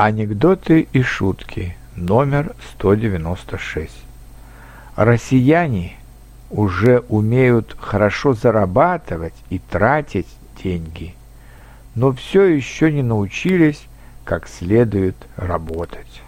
Анекдоты и шутки номер 196. Россияне уже умеют хорошо зарабатывать и тратить деньги, но все еще не научились как следует работать.